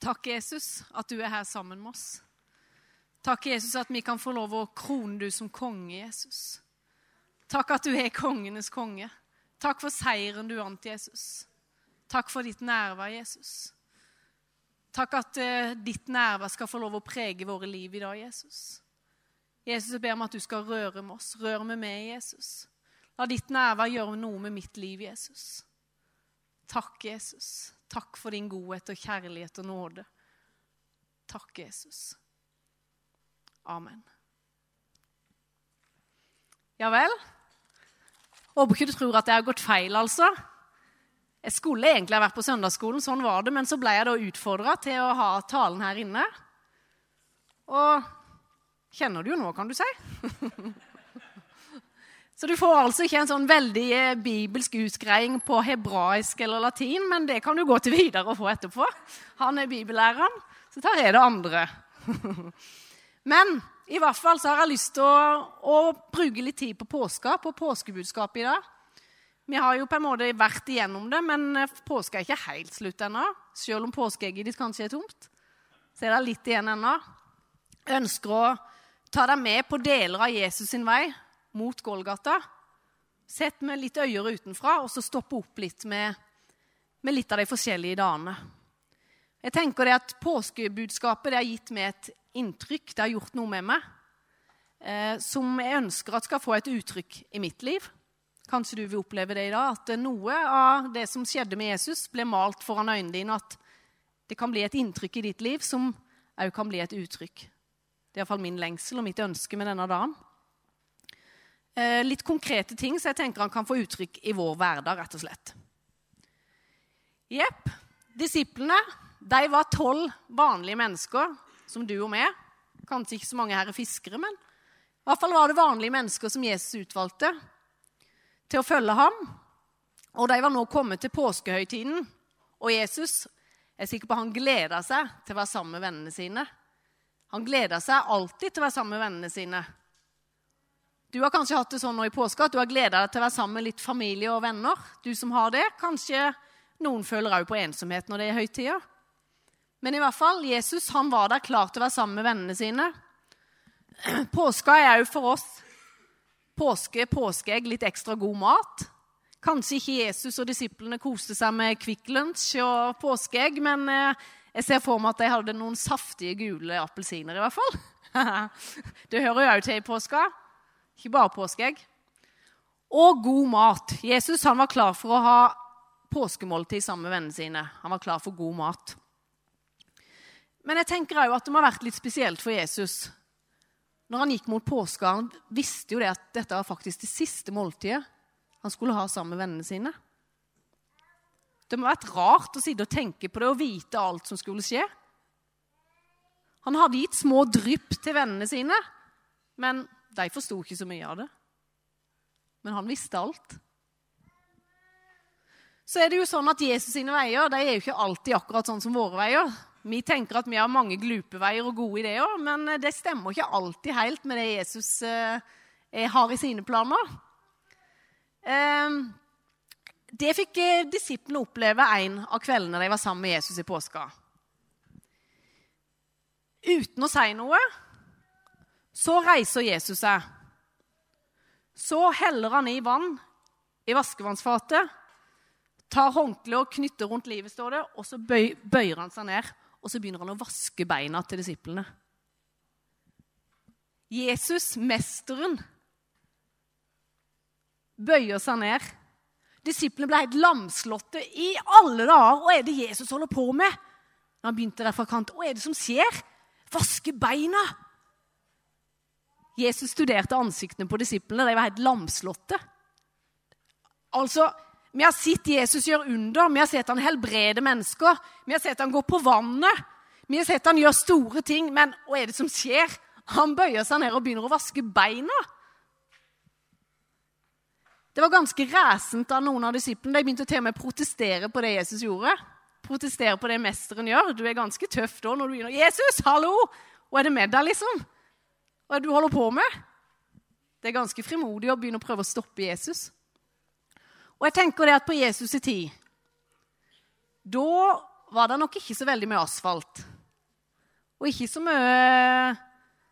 Takk, Jesus, at du er her sammen med oss. Takk, Jesus, at vi kan få lov å krone du som konge, Jesus. Takk at du er kongenes konge. Takk for seieren du vant, Jesus. Takk for ditt nærvær, Jesus. Takk at uh, ditt nærvær skal få lov å prege våre liv i dag, Jesus. Jesus, jeg ber om at du skal røre med oss. Rør med meg, Jesus. La ditt nærvær gjøre noe med mitt liv, Jesus. Takk, Jesus. Takk for din godhet og kjærlighet og nåde. Takk, Jesus. Amen. Ja vel? Håper ikke du tror at jeg har gått feil, altså. Jeg skulle egentlig ha vært på søndagsskolen, sånn var det, men så ble jeg da utfordra til å ha talen her inne. Og kjenner du jo nå, kan du si. Så du får altså ikke en sånn veldig eh, bibelsk utgreiing på hebraisk eller latin, men det kan du gå til videre og få etterpå. Han er bibellæreren, så tar jeg det andre. Men i hvert fall så har jeg lyst til å, å bruke litt tid på påska, på påskebudskapet i dag. Vi har jo på en måte vært igjennom det, men eh, påska er ikke helt slutt ennå. Selv om påskeegget ditt kanskje er tomt, så er det litt igjen ennå. Jeg ønsker å ta deg med på deler av Jesus sin vei mot Golgata. Sett med litt øyere utenfra, og så stoppe opp litt med, med litt av de forskjellige dagene. Jeg tenker det at Påskebudskapet det har gitt meg et inntrykk, det har gjort noe med meg, eh, som jeg ønsker at skal få et uttrykk i mitt liv. Kanskje du vil oppleve det i dag, at noe av det som skjedde med Jesus, ble malt foran øynene dine, at det kan bli et inntrykk i ditt liv som òg kan bli et uttrykk. Det er iallfall min lengsel og mitt ønske med denne dagen. Eh, litt konkrete ting så jeg tenker han kan få uttrykk i vår hverdag, rett og slett. Jepp. Disiplene de var tolv vanlige mennesker, som du og meg. Kanskje ikke så mange her er fiskere, men i hvert fall var det vanlige mennesker som Jesus utvalgte til å følge ham. Og de var nå kommet til påskehøytiden, og Jesus jeg er sikker på han gleda seg til å være sammen med vennene sine. Han gleda seg alltid til å være sammen med vennene sine. Du har kanskje hatt det sånn nå i påske at du har gleda deg til å være sammen med litt familie og venner. Du som har det. Kanskje noen føler òg på ensomhet når det er høytider. Men i hvert fall, Jesus han var der klar til å være sammen med vennene sine. Påska er òg for oss påske, påskeegg, litt ekstra god mat. Kanskje ikke Jesus og disiplene koste seg med Kvikk Lunsj og påskeegg, men eh, jeg ser for meg at de hadde noen saftige gule appelsiner, i hvert fall. det hører jo òg til i påska. Ikke bare påskeegg. Og god mat. Jesus var klar for å ha påskemåltid sammen med vennene sine. Han var klar for god mat. Men jeg tenker også at det må ha vært litt spesielt for Jesus. Når han gikk mot påske, han visste jo det at dette var faktisk det siste måltidet han skulle ha sammen med vennene sine. Det må ha vært rart å sitte og tenke på det og vite alt som skulle skje. Han hadde gitt små drypp til vennene sine, men de forsto ikke så mye av det. Men han visste alt. Så er det jo sånn at Jesus sine veier de er jo ikke alltid akkurat sånn som våre veier. Vi tenker at vi har mange glupe veier og gode ideer, men det stemmer ikke alltid helt med det Jesus eh, har i sine planer. Eh, det fikk eh, disiplene oppleve en av kveldene de var sammen med Jesus i påska. Uten å si noe så reiser Jesus seg. Så heller han i vann i vaskevannsfatet, tar håndkleet og knytter rundt livet, står det, og så bøyer han seg ned, og så begynner han å vaske beina til disiplene. Jesus, mesteren, bøyer seg ned. Disiplene ble helt lamslåtte. I alle dager! Hva er det Jesus holder på med? Når han begynte der fra kant. Hva er det som skjer? Vaske beina! Jesus studerte ansiktene på disiplene. De var helt lamslåtte. Altså, Vi har sett Jesus gjøre under, vi har sett han helbrede mennesker. Vi har sett han gå på vannet. Vi har sett han gjøre store ting. Men hva er det som skjer? Han bøyer seg ned og begynner å vaske beina. Det var ganske ræsent av noen av disiplene. De begynte til og med å protestere på det Jesus gjorde. Protestere på det mesteren gjør. Du er ganske tøff da når du begynner 'Jesus, hallo! Hva er det med deg?' liksom? Hva er det du holder på med? Det er ganske frimodig å begynne å prøve å stoppe Jesus. Og jeg tenker det at på Jesus' i tid Da var det nok ikke så veldig mye asfalt. Og ikke så mye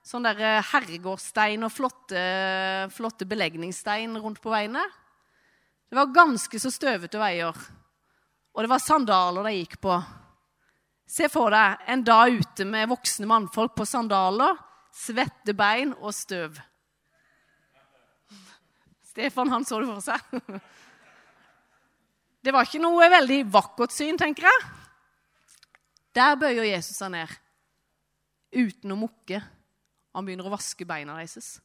sånn der herregårdsstein og flotte, flotte belegningsstein rundt på veiene. Det var ganske så støvete veier. Og det var sandaler de gikk på. Se for deg en dag ute med voksne mannfolk på sandaler, svette bein og støv. Stefan han så det for seg. Det var ikke noe veldig vakkert syn, tenker jeg. Der bøyer Jesus seg ned uten å mukke. Han begynner å vaske beina deres.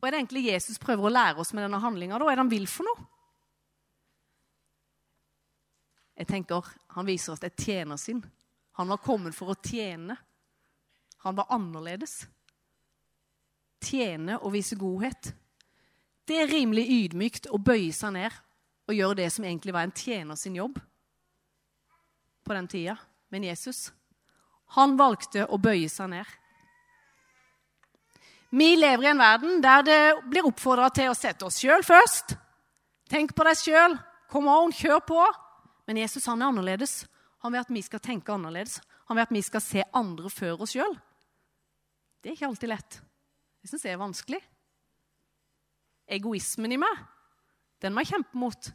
Og er det egentlig Jesus prøver å lære oss med denne handlinga? Hva er det han vil for noe? Jeg tenker, Han viser oss et tjenersinn. Han var kommet for å tjene. Han var annerledes. Tjene og vise godhet. Det er rimelig ydmykt å bøye seg ned og gjøre det som egentlig var en tjener sin jobb på den tida. Men Jesus, han valgte å bøye seg ned. Vi lever i en verden der det blir oppfordra til å sette oss sjøl først. Tenk på deg sjøl. Kom on, kjør på. Men Jesus han er annerledes. Han vil at vi skal tenke annerledes. Han vil at vi skal se andre før oss sjøl. Det er ikke alltid lett. Det syns jeg er vanskelig. Egoismen i meg, den må jeg kjempe mot.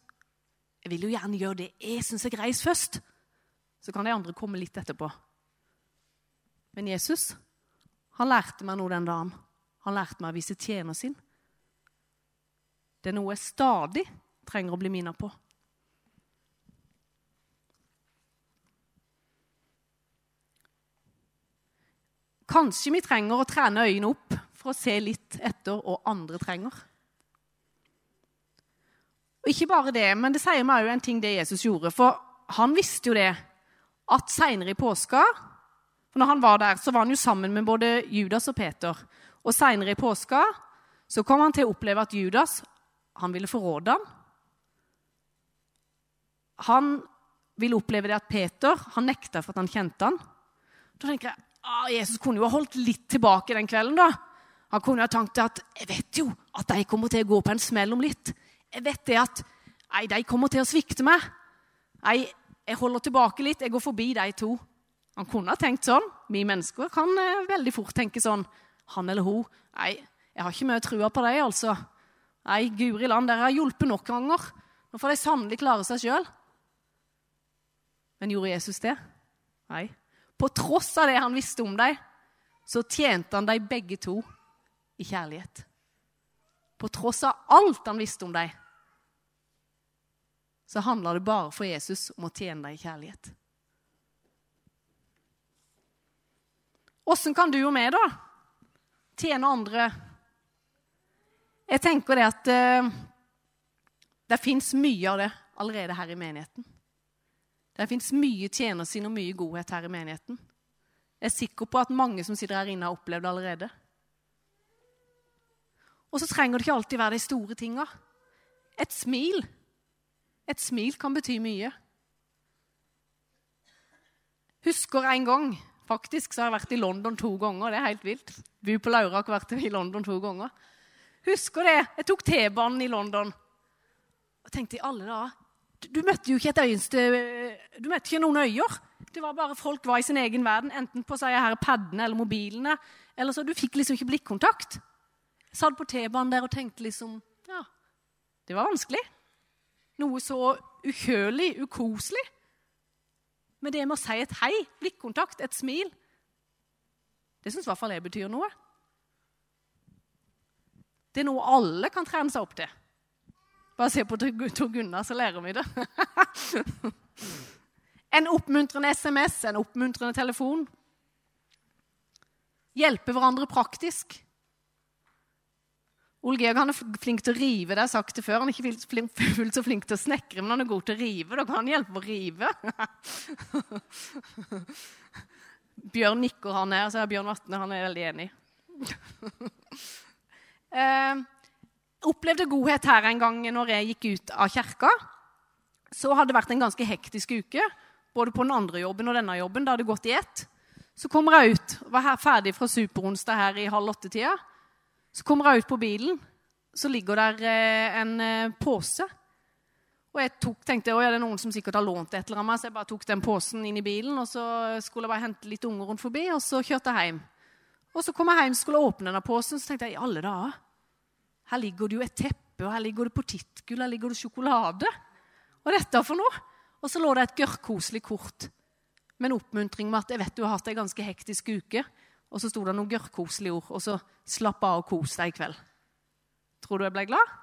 Jeg vil jo gjerne gjøre det jeg syns er greis først. Så kan de andre komme litt etterpå. Men Jesus, han lærte meg noe den dagen. Han lærte meg å vise tjener sin. Det er noe jeg stadig trenger å bli minnet på. Kanskje vi trenger å trene øynene opp for å se litt etter hva andre trenger. Og ikke bare det, men det sier meg òg en ting det Jesus gjorde. For han visste jo det at seinere i påska for Når han var der, så var han jo sammen med både Judas og Peter. Og seinere i påska så kom han til å oppleve at Judas han ville forråde ham. Han ville oppleve det at Peter han nekta for at han kjente han. Da tenker jeg ah, Jesus kunne jo ha holdt litt tilbake den kvelden. da. Han kunne ha tenkt at jeg vet jo at de kommer til å gå på en smell om litt. Jeg vet det at nei, de kommer til å svikte meg. Nei, jeg holder tilbake litt. Jeg går forbi de to. Han kunne ha tenkt sånn. Vi mennesker kan eh, veldig fort tenke sånn han eller hun Nei, jeg har ikke mye trua på dem, altså. Nei, guri land, dere har hjulpet nok ganger. Nå får de sannelig klare seg sjøl. Men gjorde Jesus det? Nei. På tross av det han visste om dem, så tjente han dem begge to i kjærlighet. På tross av alt han visste om dem, så handla det bare for Jesus om å tjene dem i kjærlighet. Åssen kan du og meg, da, tjene andre. Jeg tenker det at uh, det fins mye av det allerede her i menigheten. Det fins mye tjenersinn og mye godhet her i menigheten. Jeg er sikker på at mange som sitter her inne, har opplevd det allerede. Og så trenger det ikke alltid være de store tinga. Et smil. Et smil kan bety mye. Husker en gang Faktisk så har jeg vært i London to ganger. Det er helt vilt. Bu på Laura har vært i London to ganger. Husker det. Jeg tok T-banen i London. Og tenkte i alle dager Du møtte jo ikke et øyenste Du møtte ikke noen øyer. Det var bare Folk var i sin egen verden, enten på seg her paddene eller mobilene. eller så Du fikk liksom ikke blikkontakt. Jeg satt på T-banen der og tenkte liksom Ja, det var vanskelig. Noe så ukjølig, ukoselig. Men det med å si et hei, blikkontakt, et smil, det syns i hvert fall jeg betyr noe. Det er noe alle kan trene seg opp til. Bare se på Tor Gunnar, så lærer vi det. en oppmuntrende SMS, en oppmuntrende telefon. Hjelpe hverandre praktisk. Ole Georg han er flink til å rive, det har jeg sagt det før. Han er ikke fullt så flink til å snekre, men han er god til å rive. Da kan han hjelpe å rive. Bjørn nikker, han her. Så er Bjørn Vatne han er veldig enig. eh, opplevde godhet her en gang når jeg gikk ut av kirka. Så hadde det vært en ganske hektisk uke, både på den andre jobben og denne jobben. Det hadde gått i ett. Så kommer jeg ut, var her ferdig fra Superonsdag her i halv åtte-tida. Så kommer jeg ut på bilen, så ligger der eh, en eh, pose. Og jeg tok, tenkte at det er noen som sikkert har lånt et eller annet, så jeg bare tok den posen inn i bilen, og så skulle jeg bare hente litt unger rundt forbi, og så kjørte jeg hjem. Og så kom jeg hjem skulle åpne denne posen, så tenkte jeg i alle dager Her ligger det jo et teppe, og her ligger det potetgull, her ligger det sjokolade. Er dette for noe? Og så lå det et gørrkoselig kort med en oppmuntring med at jeg vet du har hatt ei ganske hektisk uke. Og så sto det noen gørrkoselige ord, og så slapp av og kos deg i kveld. Tror du jeg ble glad?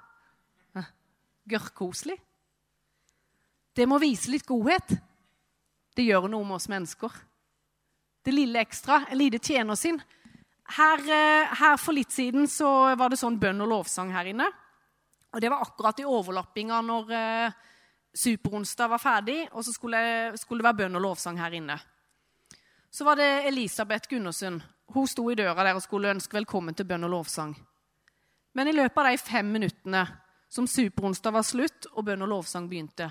Gørrkoselig. Det må vise litt godhet. Det gjør noe med oss mennesker. Det lille ekstra, en lite tjener sin. Her, eh, her, For litt siden så var det sånn bønn og lovsang her inne. Og Det var akkurat i overlappinga når eh, Superonsdag var ferdig, og så skulle, skulle, det være bønn og lovsang her inne. Så var det Elisabeth Gundersen. Hun sto i døra der og skulle ønske velkommen til bønn og lovsang. Men i løpet av de fem minuttene som Superonsdag var slutt og bønn og lovsang begynte,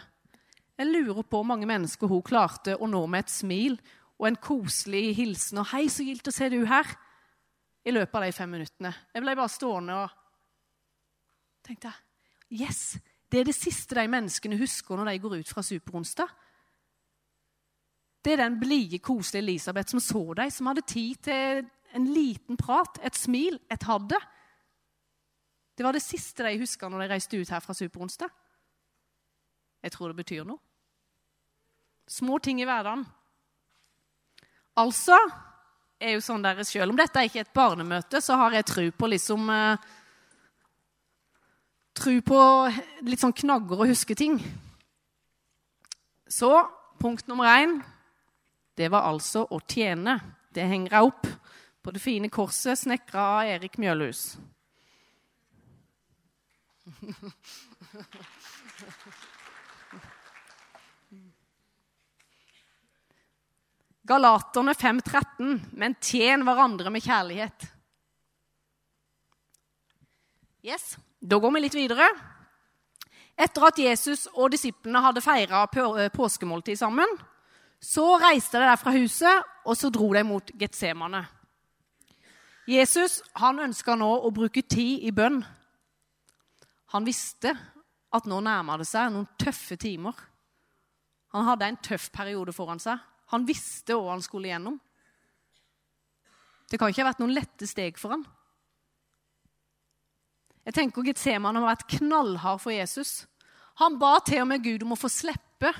jeg lurer på hvor mange mennesker hun klarte å nå med et smil og en koselig hilsen og 'Hei, så gildt å se du her' i løpet av de fem minuttene. Jeg ble bare stående og tenkte Yes! Det er det siste de menneskene husker når de går ut fra Superonsdag. Det er den blide, koselige Elisabeth som så dem, som hadde tid til en liten prat, et smil, et ha det. Det var det siste de huska når de reiste ut her fra Superonsdag. Jeg tror det betyr noe. Små ting i hverdagen. Altså er jo sånn der, Selv om dette er ikke et barnemøte, så har jeg tro på liksom eh, Tro på litt sånn knagger og huske ting. Så punkt nummer én det var altså å tjene. Det henger jeg opp på det fine korset snekra av Erik Mjølhus. Galaterne 5,13.: Men tjen hverandre med kjærlighet. Yes, Da går vi litt videre. Etter at Jesus og disiplene hadde feira eh, påskemåltid sammen, så reiste de der fra huset, og så dro de mot Getsemane. Jesus han ønska nå å bruke tid i bønn. Han visste at nå nærma det seg noen tøffe timer. Han hadde en tøff periode foran seg. Han visste hva han skulle gjennom. Det kan ikke ha vært noen lette steg for han. Jeg tenker Getsemane har vært knallhard for Jesus. Han ba til og med Gud om å få slippe.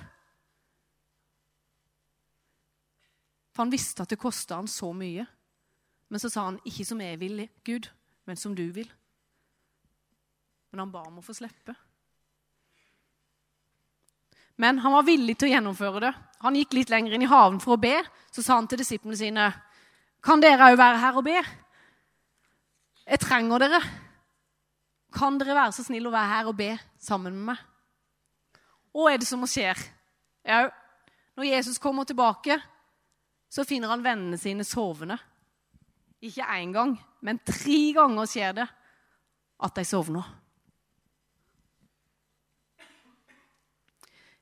For han visste at det kosta han så mye. Men så sa han, 'Ikke som jeg vil, Gud, men som du vil'. Men han ba om å få slippe. Men han var villig til å gjennomføre det. Han gikk litt lenger inn i haven for å be. Så sa han til disiplene sine, 'Kan dere òg være her og be?' 'Jeg trenger dere. Kan dere være så snill å være her og be sammen med meg?' Hva er det som skjer? Ja, når Jesus kommer tilbake, så finner han vennene sine sovende. Ikke én gang, men tre ganger skjer det at de sovner.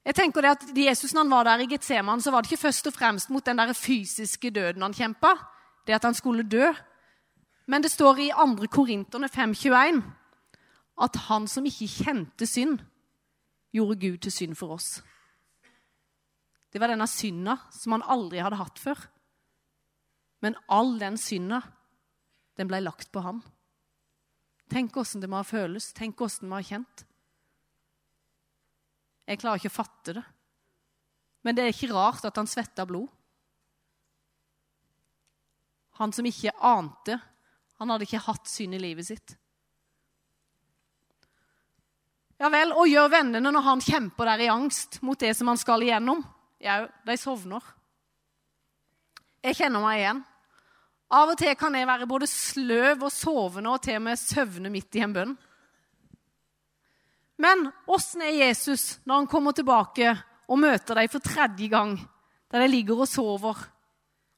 Jeg tenker det at Jesus når han var der i Getseman, så var det ikke først og fremst mot den der fysiske døden han kjempa, det at han skulle dø. Men det står i 2. Korinterne 5,21 at han som ikke kjente synd, gjorde Gud til synd for oss. Det var denne synda som han aldri hadde hatt før. Men all den synda, den ble lagt på ham. Tenk åssen det må ha føles. Tenk åssen det må ha kjent. Jeg klarer ikke å fatte det. Men det er ikke rart at han svetta blod. Han som ikke ante. Han hadde ikke hatt synd i livet sitt. Ja vel, og gjør vennene når han kjemper der i angst mot det som han skal igjennom? Jau, de sovner. Jeg kjenner meg igjen. Av og til kan jeg være både sløv og sovende og til og med søvne midt i en bønn. Men åssen er Jesus når han kommer tilbake og møter deg for tredje gang, der de ligger og sover?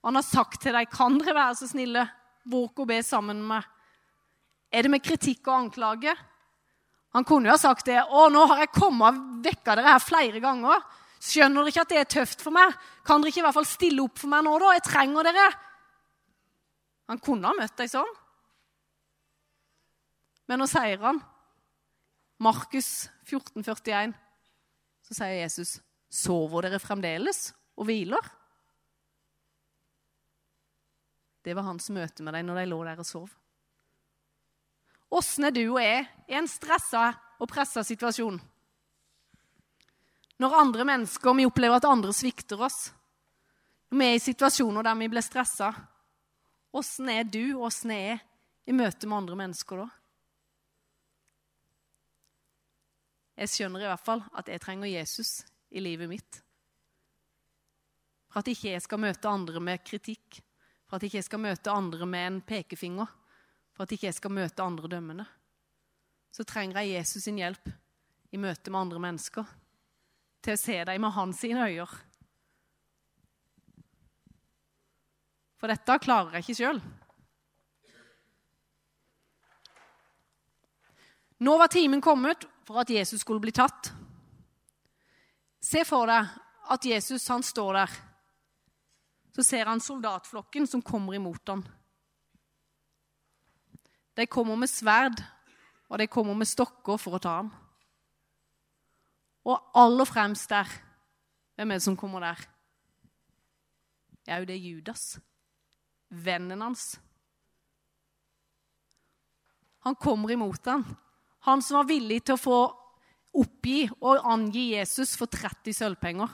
Han har sagt til deg, 'Kan dere være så snille, våk og be sammen med meg?' Er det med kritikk og anklage? Han kunne jo ha sagt det. 'Å, nå har jeg kommet og vekka dere her flere ganger.' 'Skjønner dere ikke at det er tøft for meg?' 'Kan dere ikke i hvert fall stille opp for meg nå, da? Jeg trenger dere.' Han kunne ha møtt deg sånn. Men nå sier han Markus 14, 41. Så sier Jesus, 'Sover dere fremdeles og hviler?' Det var hans møte med dem når de lå der og sov. Åssen er du og jeg i en stressa og pressa situasjon? Når andre mennesker, vi opplever at andre svikter oss, når vi er i situasjoner der vi blir stressa, åssen er du åssen er jeg i møte med andre mennesker da? Jeg skjønner i hvert fall at jeg trenger Jesus i livet mitt. For at ikke jeg skal møte andre med kritikk, for at ikke jeg skal møte andre med en pekefinger, for at ikke jeg skal møte andre dømmende. Så trenger jeg Jesus sin hjelp i møte med andre mennesker, til å se dem med hans sine øyne. For dette klarer jeg ikke sjøl. Nå var timen kommet for at Jesus skulle bli tatt. Se for deg at Jesus han står der. Så ser han soldatflokken som kommer imot ham. De kommer med sverd, og de kommer med stokker for å ta ham. Og aller fremst der Hvem er det som kommer der? Det er Judas. Vennen hans. Han kommer imot ham. Han som var villig til å få oppgi og angi Jesus for 30 sølvpenger.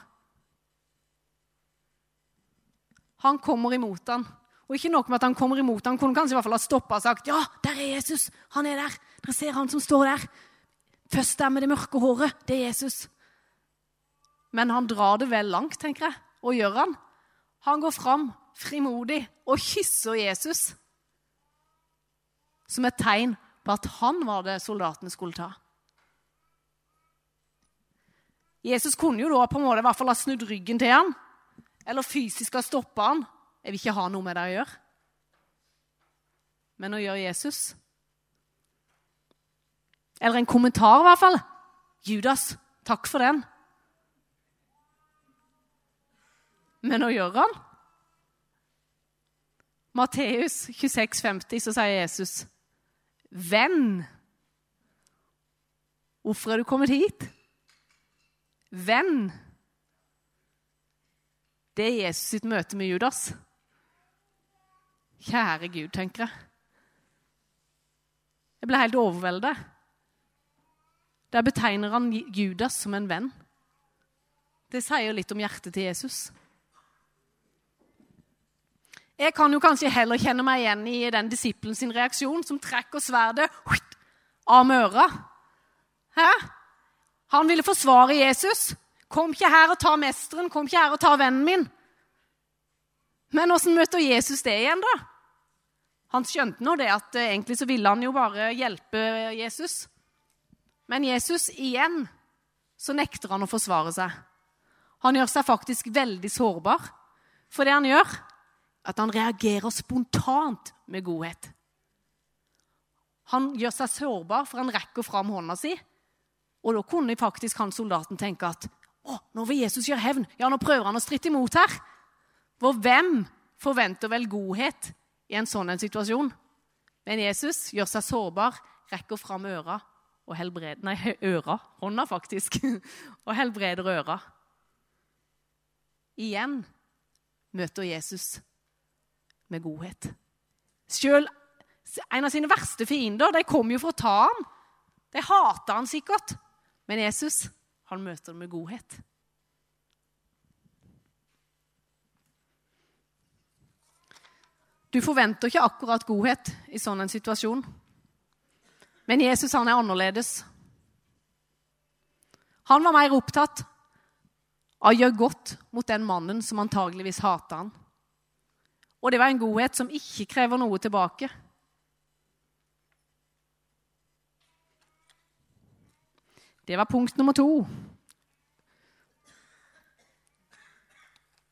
Han kommer imot ham. Og ikke nok med at han kommer imot ham, kunne kanskje i hvert fall ha stoppa og sagt ja, der er Jesus. Han er der. Dere ser han som står der. Først der med det mørke håret. Det er Jesus. Men han drar det vel langt, tenker jeg. Og gjør han. Han går fram frimodig og kysser Jesus som et tegn på at han var det soldatene skulle ta. Jesus kunne jo da på en måte i hvert fall ha snudd ryggen til han, eller fysisk ha stoppa han jeg vil ikke ha noe med det å gjøre. Men å gjøre Jesus Eller en kommentar, i hvert fall. Judas, takk for den. Men å gjøre han? Matteus 26, 50, så sier Jesus, 'Venn, hvorfor er du kommet hit?' Venn. Det er Jesus sitt møte med Judas. Kjære Gud, tenker jeg. Jeg ble helt overveldet. Der betegner han Judas som en venn. Det sier litt om hjertet til Jesus. Jeg kan jo kanskje heller kjenne meg igjen i den disippelen sin reaksjon, som trekker sverdet av med øra. Hæ? Han ville forsvare Jesus. Kom ikke her og ta mesteren, kom ikke her og ta vennen min. Men åssen møter Jesus det igjen, da? Han skjønte nå det at eh, egentlig så ville han jo bare hjelpe Jesus. Men Jesus igjen så nekter han å forsvare seg. Han gjør seg faktisk veldig sårbar. For det han gjør, at han reagerer spontant med godhet. Han gjør seg sårbar, for han rekker fram hånda si. Og da kunne faktisk han soldaten tenke at å, nå vil Jesus gjøre hevn. Ja, nå prøver han å stritte imot her. For hvem forventer vel godhet i en sånn en situasjon? Men Jesus gjør seg sårbar, rekker fram øra og helbreder Nei, øra. Hånda, faktisk. og helbreder øra. Igjen møter Jesus med godhet. Sjøl en av sine verste fiender de kom jo for å ta ham. De hata han sikkert. Men Jesus han møter dem med godhet. Du forventer ikke akkurat godhet i sånn en situasjon. Men Jesus han er annerledes. Han var mer opptatt av å gjøre godt mot den mannen som antageligvis hater han. Og det var en godhet som ikke krever noe tilbake. Det var punkt nummer to.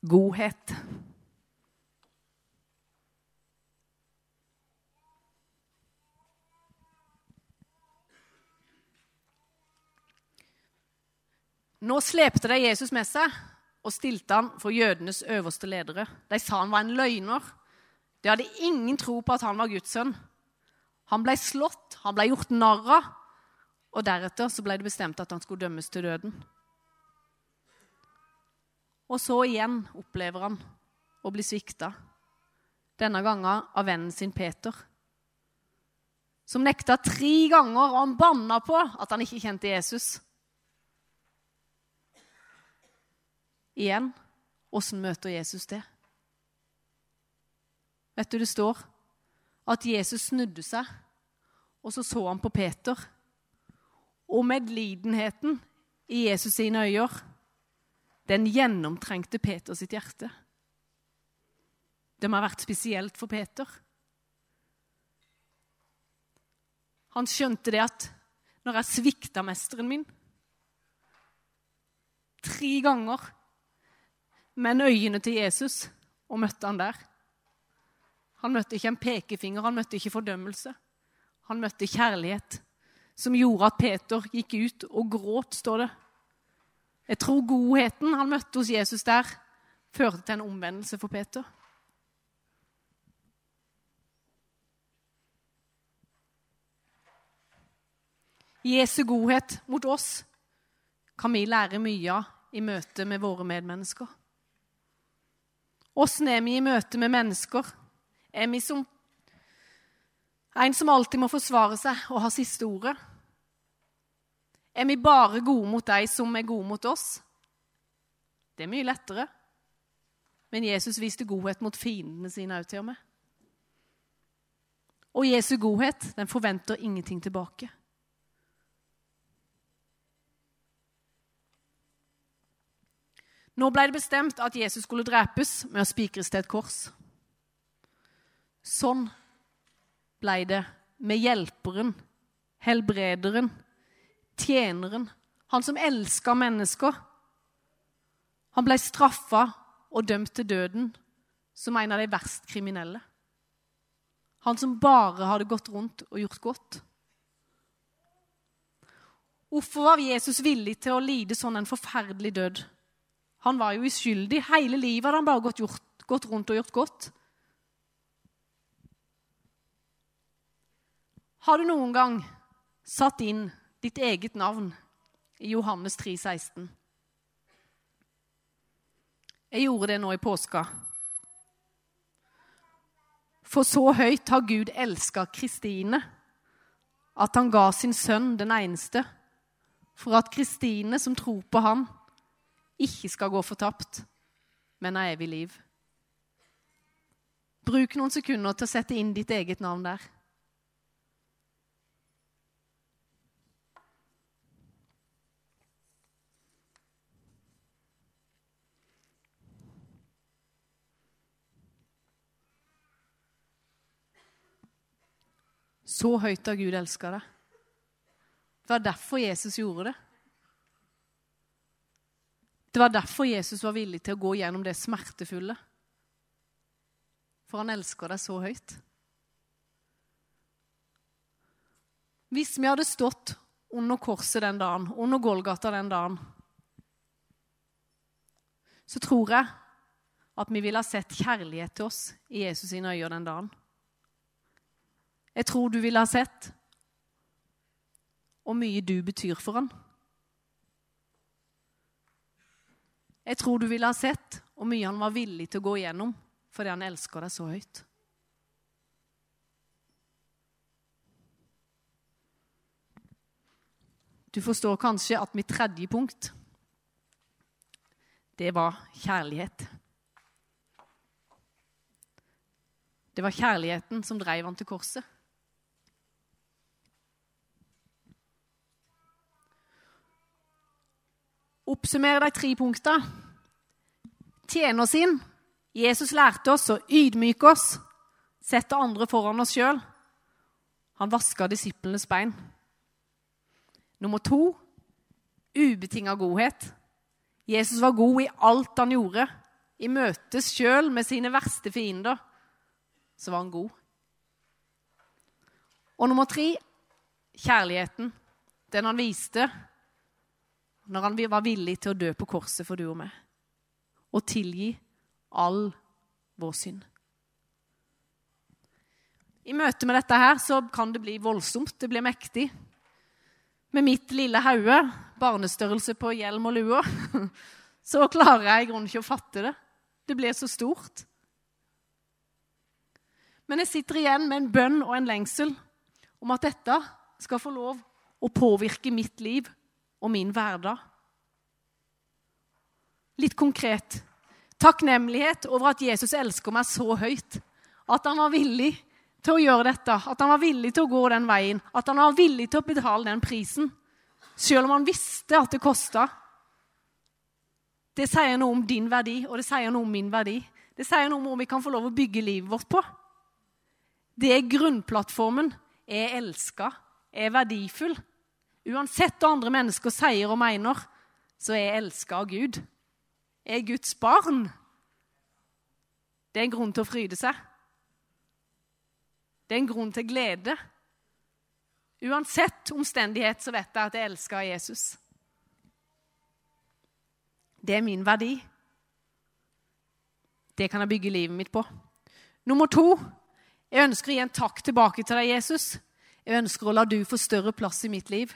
Godhet. Nå slepte de Jesus med seg og stilte han for jødenes øverste ledere. De sa han var en løgner. De hadde ingen tro på at han var Guds sønn. Han ble slått, han ble gjort narr av, og deretter så ble det bestemt at han skulle dømmes til døden. Og så igjen opplever han å bli svikta. Denne gangen av vennen sin Peter. Som nekta tre ganger, og han banna på at han ikke kjente Jesus. Igjen åssen møter Jesus det? Vet du, det står at Jesus snudde seg, og så så han på Peter. Og medlidenheten i Jesus sine øyne, den gjennomtrengte Peter sitt hjerte. Det må ha vært spesielt for Peter. Han skjønte det at når jeg svikta mesteren min tre ganger med øynene til Jesus og møtte han der Han møtte ikke en pekefinger, han møtte ikke fordømmelse. Han møtte kjærlighet, som gjorde at Peter gikk ut og gråt, står det. Jeg tror godheten han møtte hos Jesus der, førte til en omvendelse for Peter. Jesu godhet mot oss kan vi lære mye av i møte med våre medmennesker. Åssen er vi i møte med mennesker? Er vi som en som alltid må forsvare seg og ha siste ordet? Er vi bare gode mot de som er gode mot oss? Det er mye lettere. Men Jesus viste godhet mot fiendene sine òg, til og med. Og Jesu godhet den forventer ingenting tilbake. Nå ble det bestemt at Jesus skulle drepes med å spikres til et kors. Sånn ble det med hjelperen, helbrederen, tjeneren, han som elska mennesker. Han ble straffa og dømt til døden som en av de verst kriminelle. Han som bare hadde gått rundt og gjort godt. Hvorfor var Jesus villig til å lide sånn en forferdelig død? Han var jo uskyldig. Hele livet hadde han bare gått, gjort, gått rundt og gjort godt. Har du noen gang satt inn ditt eget navn i Johannes 3, 16? Jeg gjorde det nå i påska. For så høyt har Gud elska Kristine, at han ga sin sønn den eneste, for at Kristine, som tror på han, ikke skal gå fortapt, men av evig liv. Bruk noen sekunder til å sette inn ditt eget navn der. Så høyt har Gud elska deg. Det var derfor Jesus gjorde det. Det var derfor Jesus var villig til å gå gjennom det smertefulle. For han elsker deg så høyt. Hvis vi hadde stått under korset den dagen, under Golgata den dagen, så tror jeg at vi ville ha sett kjærlighet til oss i Jesus sine øyne den dagen. Jeg tror du ville ha sett hvor mye du betyr for han. Jeg tror du ville ha sett hvor mye han var villig til å gå igjennom fordi han elsker deg så høyt. Du forstår kanskje at mitt tredje punkt, det var kjærlighet. Det var kjærligheten som drev han til korset. Oppsummer de tre punktene. Tjener sin. Jesus lærte oss å ydmyke oss, sette andre foran oss sjøl. Han vaska disiplenes bein. Nummer to ubetinga godhet. Jesus var god i alt han gjorde. I møtes sjøl med sine verste fiender så var han god. Og nummer tre kjærligheten. Den han viste når han var villig til å dø på korset for du og meg, og tilgi all vår synd. I møte med dette her så kan det bli voldsomt, det blir mektig. Med mitt lille hode, barnestørrelse på hjelm og lue, så klarer jeg i grunnen ikke å fatte det. Det blir så stort. Men jeg sitter igjen med en bønn og en lengsel om at dette skal få lov å påvirke mitt liv og min hverdag. Litt konkret takknemlighet over at Jesus elsker meg så høyt. At han var villig til å gjøre dette, at han var villig til å gå den veien. At han var villig til å betale den prisen, selv om han visste at det kosta. Det sier noe om din verdi, og det sier noe om min verdi. Det sier noe om hvor vi kan få lov å bygge livet vårt på. Det er grunnplattformen. Jeg Er elska, er verdifull. Uansett hva andre mennesker sier og mener, så er jeg elska av Gud. Jeg er Guds barn. Det er en grunn til å fryde seg. Det er en grunn til glede. Uansett omstendighet så vet jeg at jeg elsker Jesus. Det er min verdi. Det kan jeg bygge livet mitt på. Nummer to jeg ønsker å gi en takk tilbake til deg, Jesus. Jeg ønsker å la du få større plass i mitt liv.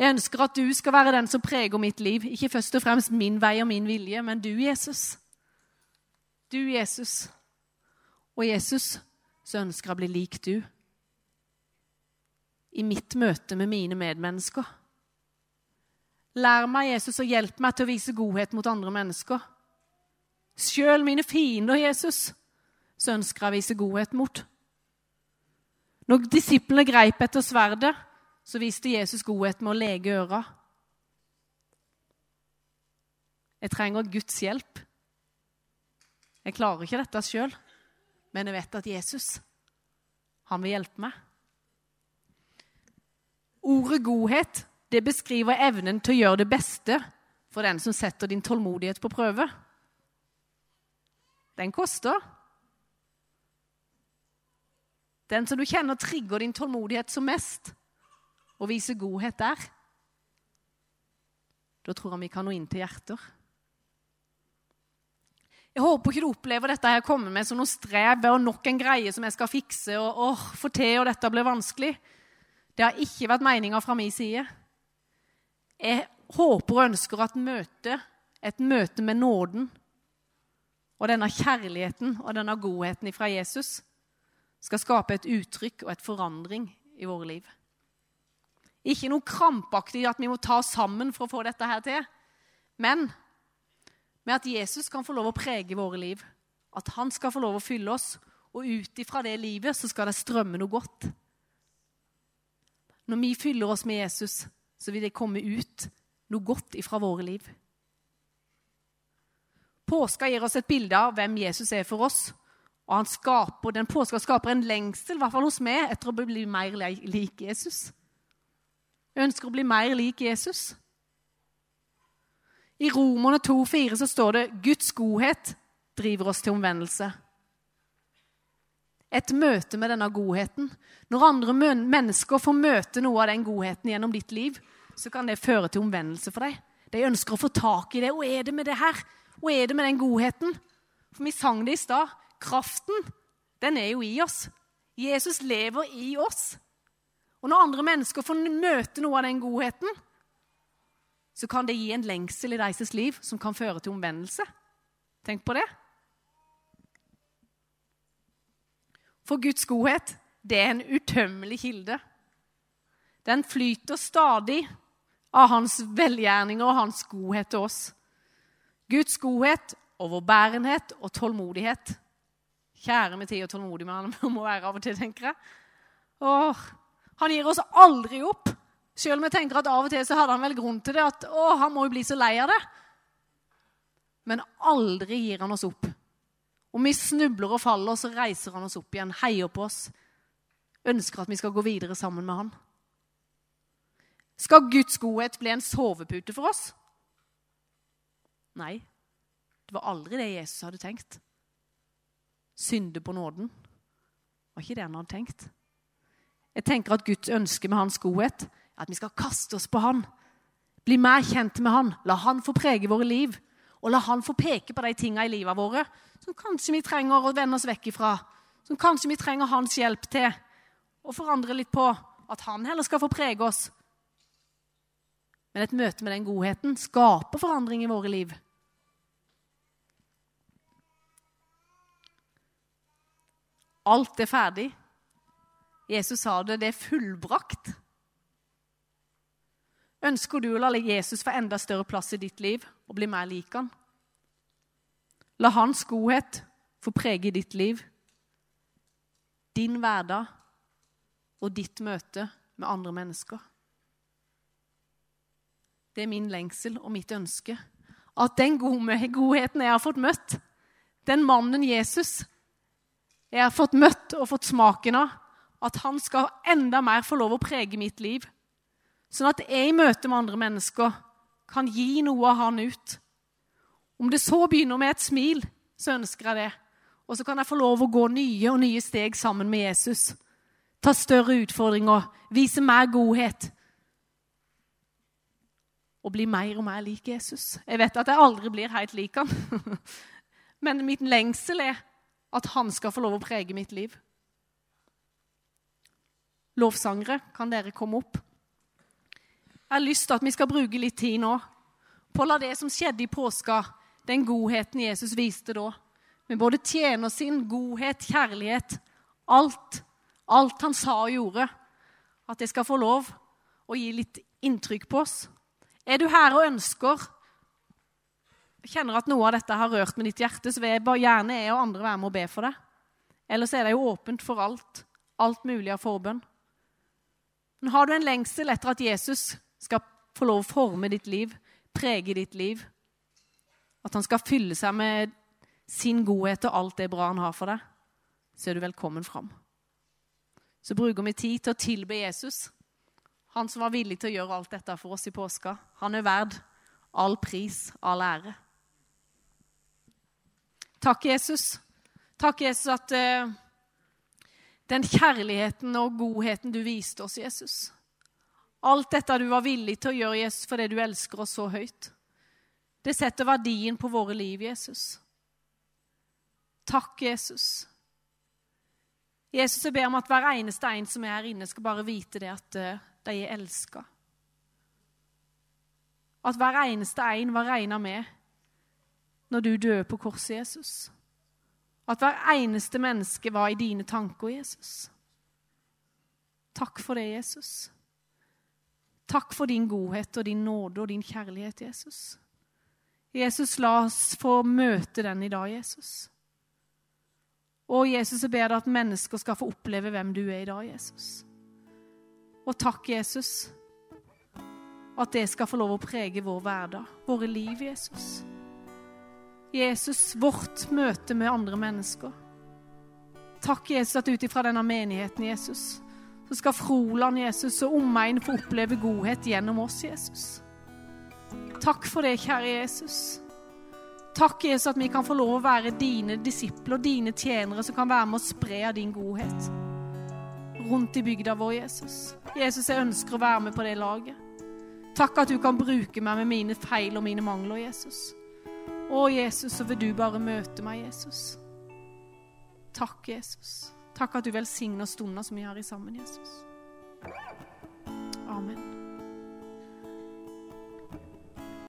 Jeg ønsker at du skal være den som preger mitt liv. Ikke først og fremst min vei og min vilje, men du, Jesus. Du, Jesus. Og Jesus, så ønsker jeg å bli lik du. I mitt møte med mine medmennesker. Lær meg, Jesus, og hjelp meg til å vise godhet mot andre mennesker. Sjøl mine fiender, Jesus, så ønsker jeg å vise godhet mot. Når disiplene greip etter sverdet, så viste Jesus godhet med å lege øra. Jeg trenger Guds hjelp. Jeg klarer ikke dette sjøl, men jeg vet at Jesus, han vil hjelpe meg. Ordet godhet det beskriver evnen til å gjøre det beste for den som setter din tålmodighet på prøve. Den koster. Den som du kjenner trigger din tålmodighet som mest, og vise godhet der. Da tror han vi kan nå inn til hjerter. Jeg håper ikke du opplever dette her komme med som noe strev og nok en greie som jeg skal fikse, og åh, få til, og dette blir vanskelig. Det har ikke vært meninga fra min side. Jeg håper og ønsker at møte, et møte med nåden og denne kjærligheten og denne godheten fra Jesus skal skape et uttrykk og et forandring i våre liv. Ikke noe krampaktig at vi må ta oss sammen for å få dette her til, men med at Jesus kan få lov å prege våre liv. At han skal få lov å fylle oss, og ut ifra det livet så skal det strømme noe godt. Når vi fyller oss med Jesus, så vil det komme ut noe godt ifra våre liv. Påska gir oss et bilde av hvem Jesus er for oss, og skaper, den påska skaper en lengsel, i hvert fall hos meg, etter å bli mer lik Jesus. Ønsker å bli mer lik Jesus. I Romerne 2,4 så står det Guds godhet driver oss til omvendelse. Et møte med denne godheten. Når andre mennesker får møte noe av den godheten gjennom ditt liv, så kan det føre til omvendelse for deg. De ønsker å få tak i det. Hva er det med det her? Hva er det med den godheten? For vi sang det i stad. Kraften, den er jo i oss. Jesus lever i oss. Og når andre mennesker får møte noe av den godheten, så kan det gi en lengsel i deres liv som kan føre til omvendelse. Tenk på det. For Guds godhet, det er en utømmelig kilde. Den flyter stadig av hans velgjerninger og hans godhet til oss. Guds godhet, overbærenhet og tålmodighet Kjære med tid og tålmodig med han må være av og til, tenker jeg. Åh, han gir oss aldri opp. Selv om jeg tenker at av og til så hadde han vel grunn til det. At å, han må jo bli så lei av det. Men aldri gir han oss opp. Om vi snubler og faller, så reiser han oss opp igjen, heier på oss. Ønsker at vi skal gå videre sammen med han. Skal Guds godhet bli en sovepute for oss? Nei. Det var aldri det Jesus hadde tenkt synde på nåden. Var ikke det han hadde tenkt. Jeg tenker at Guds ønske med hans godhet er at vi skal kaste oss på han. Bli mer kjent med han. La han få prege våre liv. Og la han få peke på de tingene i livet våre som kanskje vi trenger å vende oss vekk ifra. Som kanskje vi trenger hans hjelp til å forandre litt på. At han heller skal få prege oss. Men et møte med den godheten skaper forandring i våre liv. Alt er ferdig. Jesus sa det, det er fullbrakt. Ønsker du å la Jesus få enda større plass i ditt liv og bli mer lik han? La hans godhet få prege ditt liv, din hverdag og ditt møte med andre mennesker. Det er min lengsel og mitt ønske. At den godheten jeg har fått møtt, den mannen Jesus jeg har fått møtt og fått smaken av, at han skal enda mer få lov å prege mitt liv. Sånn at jeg i møte med andre mennesker kan gi noe av han ut. Om det så begynner med et smil, så ønsker jeg det. Og så kan jeg få lov å gå nye og nye steg sammen med Jesus. Ta større utfordringer, vise mer godhet. Og bli mer og mer lik Jesus. Jeg vet at jeg aldri blir helt lik han. Men mitt lengsel er at han skal få lov å prege mitt liv. Lovsangere, kan dere komme opp? Jeg har lyst til at vi skal bruke litt tid nå på å la det som skjedde i påska, den godheten Jesus viste da, med både tjener sin, godhet, kjærlighet, alt, alt han sa og gjorde, at det skal få lov å gi litt inntrykk på oss. Er du her og ønsker kjenner at noe av dette har rørt med ditt hjerte, så vil jeg bare gjerne jeg og andre være med og be for det. Ellers er det jo åpent for alt. Alt mulig av forbønn. Men har du en lengsel etter at Jesus skal få lov å forme ditt liv, prege ditt liv, at han skal fylle seg med sin godhet og alt det bra han har for deg, så er du velkommen fram. Så bruker vi tid til å tilbe Jesus, han som var villig til å gjøre alt dette for oss i påska. Han er verd all pris, all ære. Takk, Jesus. Takk, Jesus, at uh, den kjærligheten og godheten du viste oss, Jesus Alt dette du var villig til å gjøre, Jesus, fordi du elsker oss så høyt. Det setter verdien på våre liv, Jesus. Takk, Jesus. Jesus, jeg ber om at hver eneste en som er her inne, skal bare vite det at uh, de er elska. At hver eneste en var regna med når du døde på korset, Jesus. At hver eneste menneske var i dine tanker, Jesus. Takk for det, Jesus. Takk for din godhet og din nåde og din kjærlighet, Jesus. Jesus, la oss få møte den i dag, Jesus. Og Jesus, jeg ber deg at mennesker skal få oppleve hvem du er i dag, Jesus. Og takk, Jesus, at det skal få lov å prege vår hverdag, våre liv, Jesus. Jesus, vårt møte med andre mennesker. Takk, Jesus, at ut ifra denne menigheten, Jesus, så skal Froland, Jesus, og omegn få oppleve godhet gjennom oss, Jesus. Takk for det, kjære Jesus. Takk, Jesus, at vi kan få lov å være dine disipler, dine tjenere, som kan være med å spre av din godhet rundt i bygda vår, Jesus. Jesus, jeg ønsker å være med på det laget. Takk at du kan bruke meg med mine feil og mine mangler, Jesus. Å, Jesus, så vil du bare møte meg, Jesus. Takk, Jesus. Takk at du velsigner stunder som vi har sammen, Jesus. Amen.